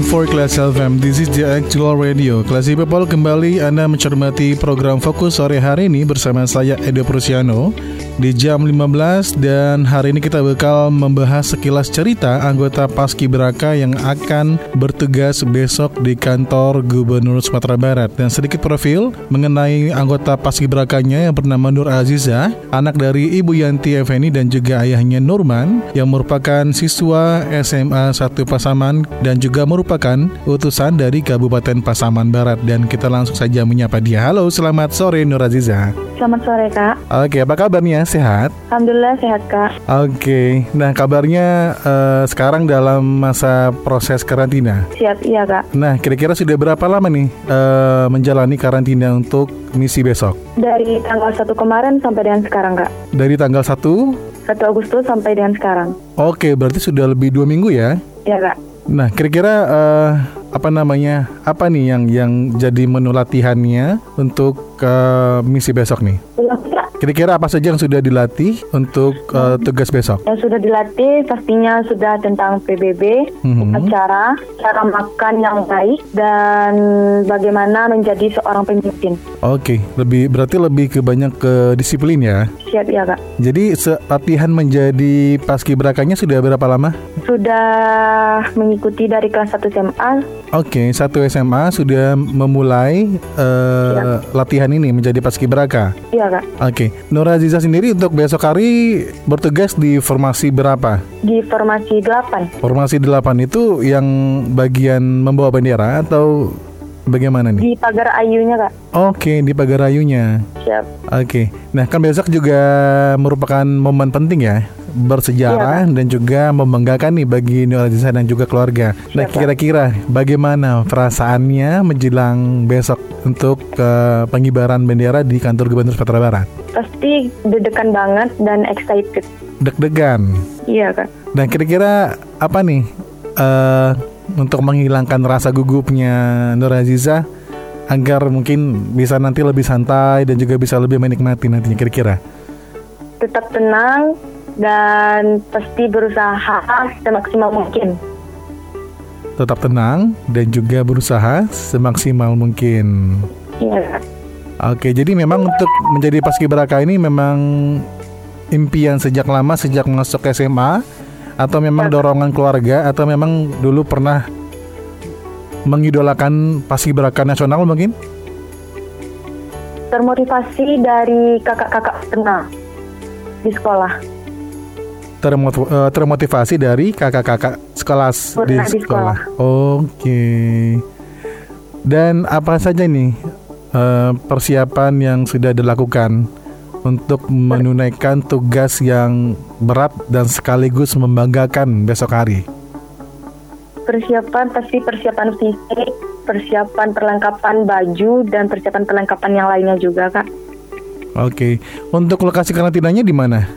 For Class FM This is the actual radio. Classy People kembali Anda mencermati program Fokus sore hari ini Bersama saya Edo Prusiano Di jam 15 Dan hari ini kita bakal membahas sekilas cerita Anggota Paski Braka yang akan bertugas besok di kantor Gubernur Sumatera Barat Dan sedikit profil mengenai anggota Paski Brakanya Yang bernama Nur Aziza Anak dari Ibu Yanti Effendi dan juga ayahnya Nurman Yang merupakan siswa SMA 1 Pasaman Dan juga merupakan utusan dari Kabupaten Pasaman Barat dan kita langsung saja menyapa dia. Halo, selamat sore Nur Aziza. Selamat sore Kak. Oke, apa kabarnya? Sehat? Alhamdulillah sehat Kak. Oke, nah kabarnya uh, sekarang dalam masa proses karantina. Siap, iya Kak. Nah, kira-kira sudah berapa lama nih uh, menjalani karantina untuk misi besok? Dari tanggal 1 kemarin sampai dengan sekarang Kak. Dari tanggal 1? 1 Agustus sampai dengan sekarang. Oke, berarti sudah lebih dua minggu ya? Iya Kak. Nah, kira-kira uh, apa namanya? Apa nih yang yang jadi menu latihannya untuk uh, misi besok nih? Kira-kira apa saja yang sudah dilatih untuk uh, tugas besok? Yang sudah dilatih pastinya sudah tentang PBB, mm-hmm. cara cara makan yang baik dan bagaimana menjadi seorang pemimpin. Oke, okay. lebih berarti lebih ke banyak ke disiplin ya? Siap ya kak. Jadi latihan menjadi paskibrakanya sudah berapa lama? Sudah mengikuti dari kelas 1 SMA. Oke, okay, satu SMA sudah memulai uh, latihan ini menjadi paskibraka. Iya kak. Oke. Okay. Nur Aziza sendiri untuk besok hari bertugas di formasi berapa? Di formasi 8. Formasi 8 itu yang bagian membawa bendera atau bagaimana nih? Di pagar ayunya kak. Oke, di pagar ayunya. Siap. Oke, nah kan besok juga merupakan momen penting ya bersejarah iya, dan juga membanggakan nih bagi Nur Aziza dan juga keluarga. Nah, kira-kira bagaimana perasaannya menjelang besok untuk uh, pengibaran bendera di kantor Gubernur Sumatera Barat? Pasti deg-degan banget dan excited. Deg-degan. Iya kak. Dan kira-kira apa nih uh, untuk menghilangkan rasa gugupnya Nur Aziza agar mungkin bisa nanti lebih santai dan juga bisa lebih menikmati nantinya kira-kira? Tetap tenang dan pasti berusaha semaksimal mungkin. Tetap tenang dan juga berusaha semaksimal mungkin. Iya. Oke, jadi memang untuk menjadi paskibraka ini memang impian sejak lama sejak masuk SMA atau memang dorongan keluarga atau memang dulu pernah mengidolakan paskibraka nasional mungkin? Termotivasi dari kakak-kakak pernah di sekolah. Termot uh, termotivasi dari kakak-kakak sekelas di, di sekolah. Oke. Okay. Dan apa saja nih uh, persiapan yang sudah dilakukan untuk menunaikan tugas yang berat dan sekaligus membanggakan besok hari? Persiapan pasti persiapan fisik, persiapan perlengkapan baju dan persiapan perlengkapan yang lainnya juga, Kak. Oke. Untuk lokasi karantinanya di mana?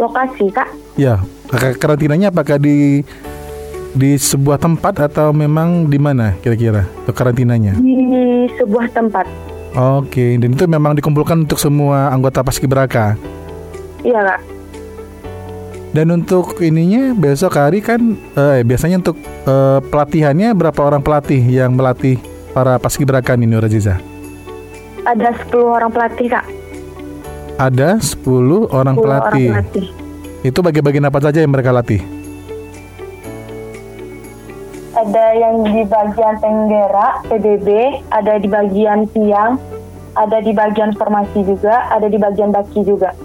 Lokasi, Kak? Ya, karantinanya apakah di di sebuah tempat atau memang di mana kira-kira untuk karantinanya? Di sebuah tempat. Oke, dan itu memang dikumpulkan untuk semua anggota Paskibraka. Iya, Kak. Dan untuk ininya besok hari kan eh, biasanya untuk eh, pelatihannya berapa orang pelatih yang melatih para paskibraka ini Rajiza? Ada 10 orang pelatih, Kak. Ada 10 orang 10 pelatih. Orang pelatih. Itu bagi-bagian apa saja yang mereka latih? Ada yang di bagian tenggara PBB, ada di bagian siang, ada di bagian formasi juga, ada di bagian baki juga.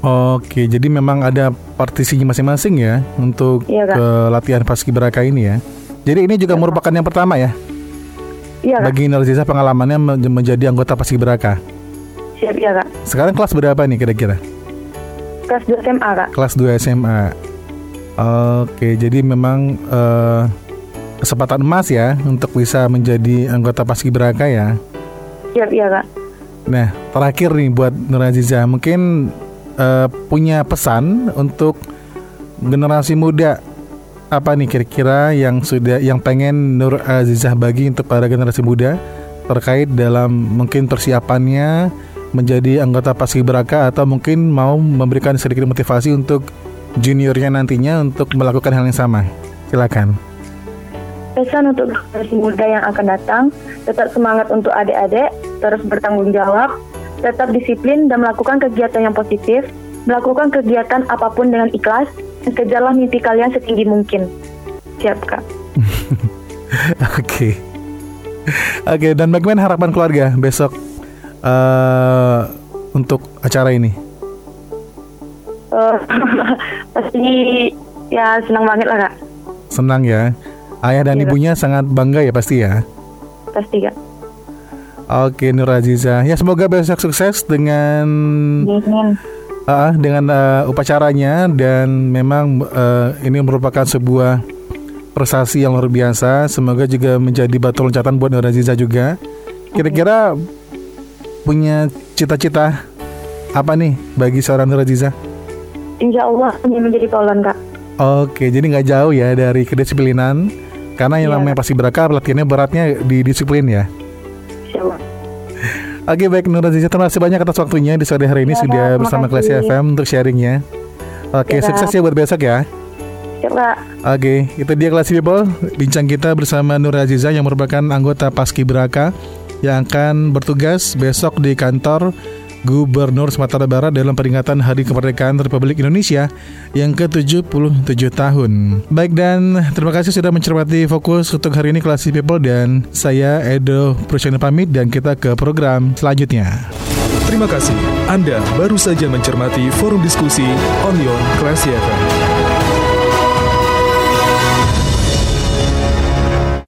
Oke, jadi memang ada partisinya masing-masing ya untuk iya, ke latihan paskibraka ini ya. Jadi ini juga iya, merupakan yang pertama ya. Iya, Bagi Narcisa pengalamannya menjadi anggota paskibraka. Siap ya, Kak. Sekarang kelas berapa nih kira-kira? Kelas 2 SMA, Kak. Kelas 2 SMA. Oke, jadi memang uh, kesempatan emas ya untuk bisa menjadi anggota Paskibraka ya. Siap ya kak. Nah, terakhir nih buat Nur Aziza, mungkin uh, punya pesan untuk generasi muda apa nih kira-kira yang sudah yang pengen Nur Azizah bagi untuk para generasi muda terkait dalam mungkin persiapannya menjadi anggota Paskibraka atau mungkin mau memberikan sedikit motivasi untuk juniornya nantinya untuk melakukan hal yang sama. Silakan. Pesan untuk generasi muda yang akan datang, tetap semangat untuk adik-adik, terus bertanggung jawab, tetap disiplin dan melakukan kegiatan yang positif, melakukan kegiatan apa pun dengan ikhlas, dan kejarlah mimpi kalian setinggi mungkin. Siap, Kak. Oke. Oke, okay, dan bagaimana harapan keluarga besok uh, untuk acara ini? Uh, pasti ya senang banget lah, Kak. Senang ya. Ayah dan iya, ibunya kak. sangat bangga ya pasti ya. Pasti kak. Oke Nur Aziza, ya semoga besok sukses dengan uh, dengan uh, upacaranya dan memang uh, ini merupakan sebuah prestasi yang luar biasa. Semoga juga menjadi batu loncatan buat Nur Aziza juga. Kira-kira punya cita-cita apa nih bagi seorang Nur Aziza? Insya Allah ingin menjadi polon kak. Oke, jadi nggak jauh ya dari kedisiplinan karena yang yeah. namanya pasti beraka latihannya beratnya di disiplin ya. Oke baik Nur Aziza terima kasih banyak atas waktunya di sore hari ini ya, sudah bersama Kelas FM untuk sharingnya. Oke ya, sukses ya buat besok ya. Coba. Oke, itu dia kelas people bincang kita bersama Nur Aziza yang merupakan anggota Paski Braka yang akan bertugas besok di kantor Gubernur Sumatera Barat dalam peringatan Hari Kemerdekaan Republik Indonesia yang ke-77 tahun. Baik dan terima kasih sudah mencermati fokus untuk hari ini Classy People dan saya Edo Prusyono pamit dan kita ke program selanjutnya. Terima kasih. Anda baru saja mencermati forum diskusi Onion Classy FM.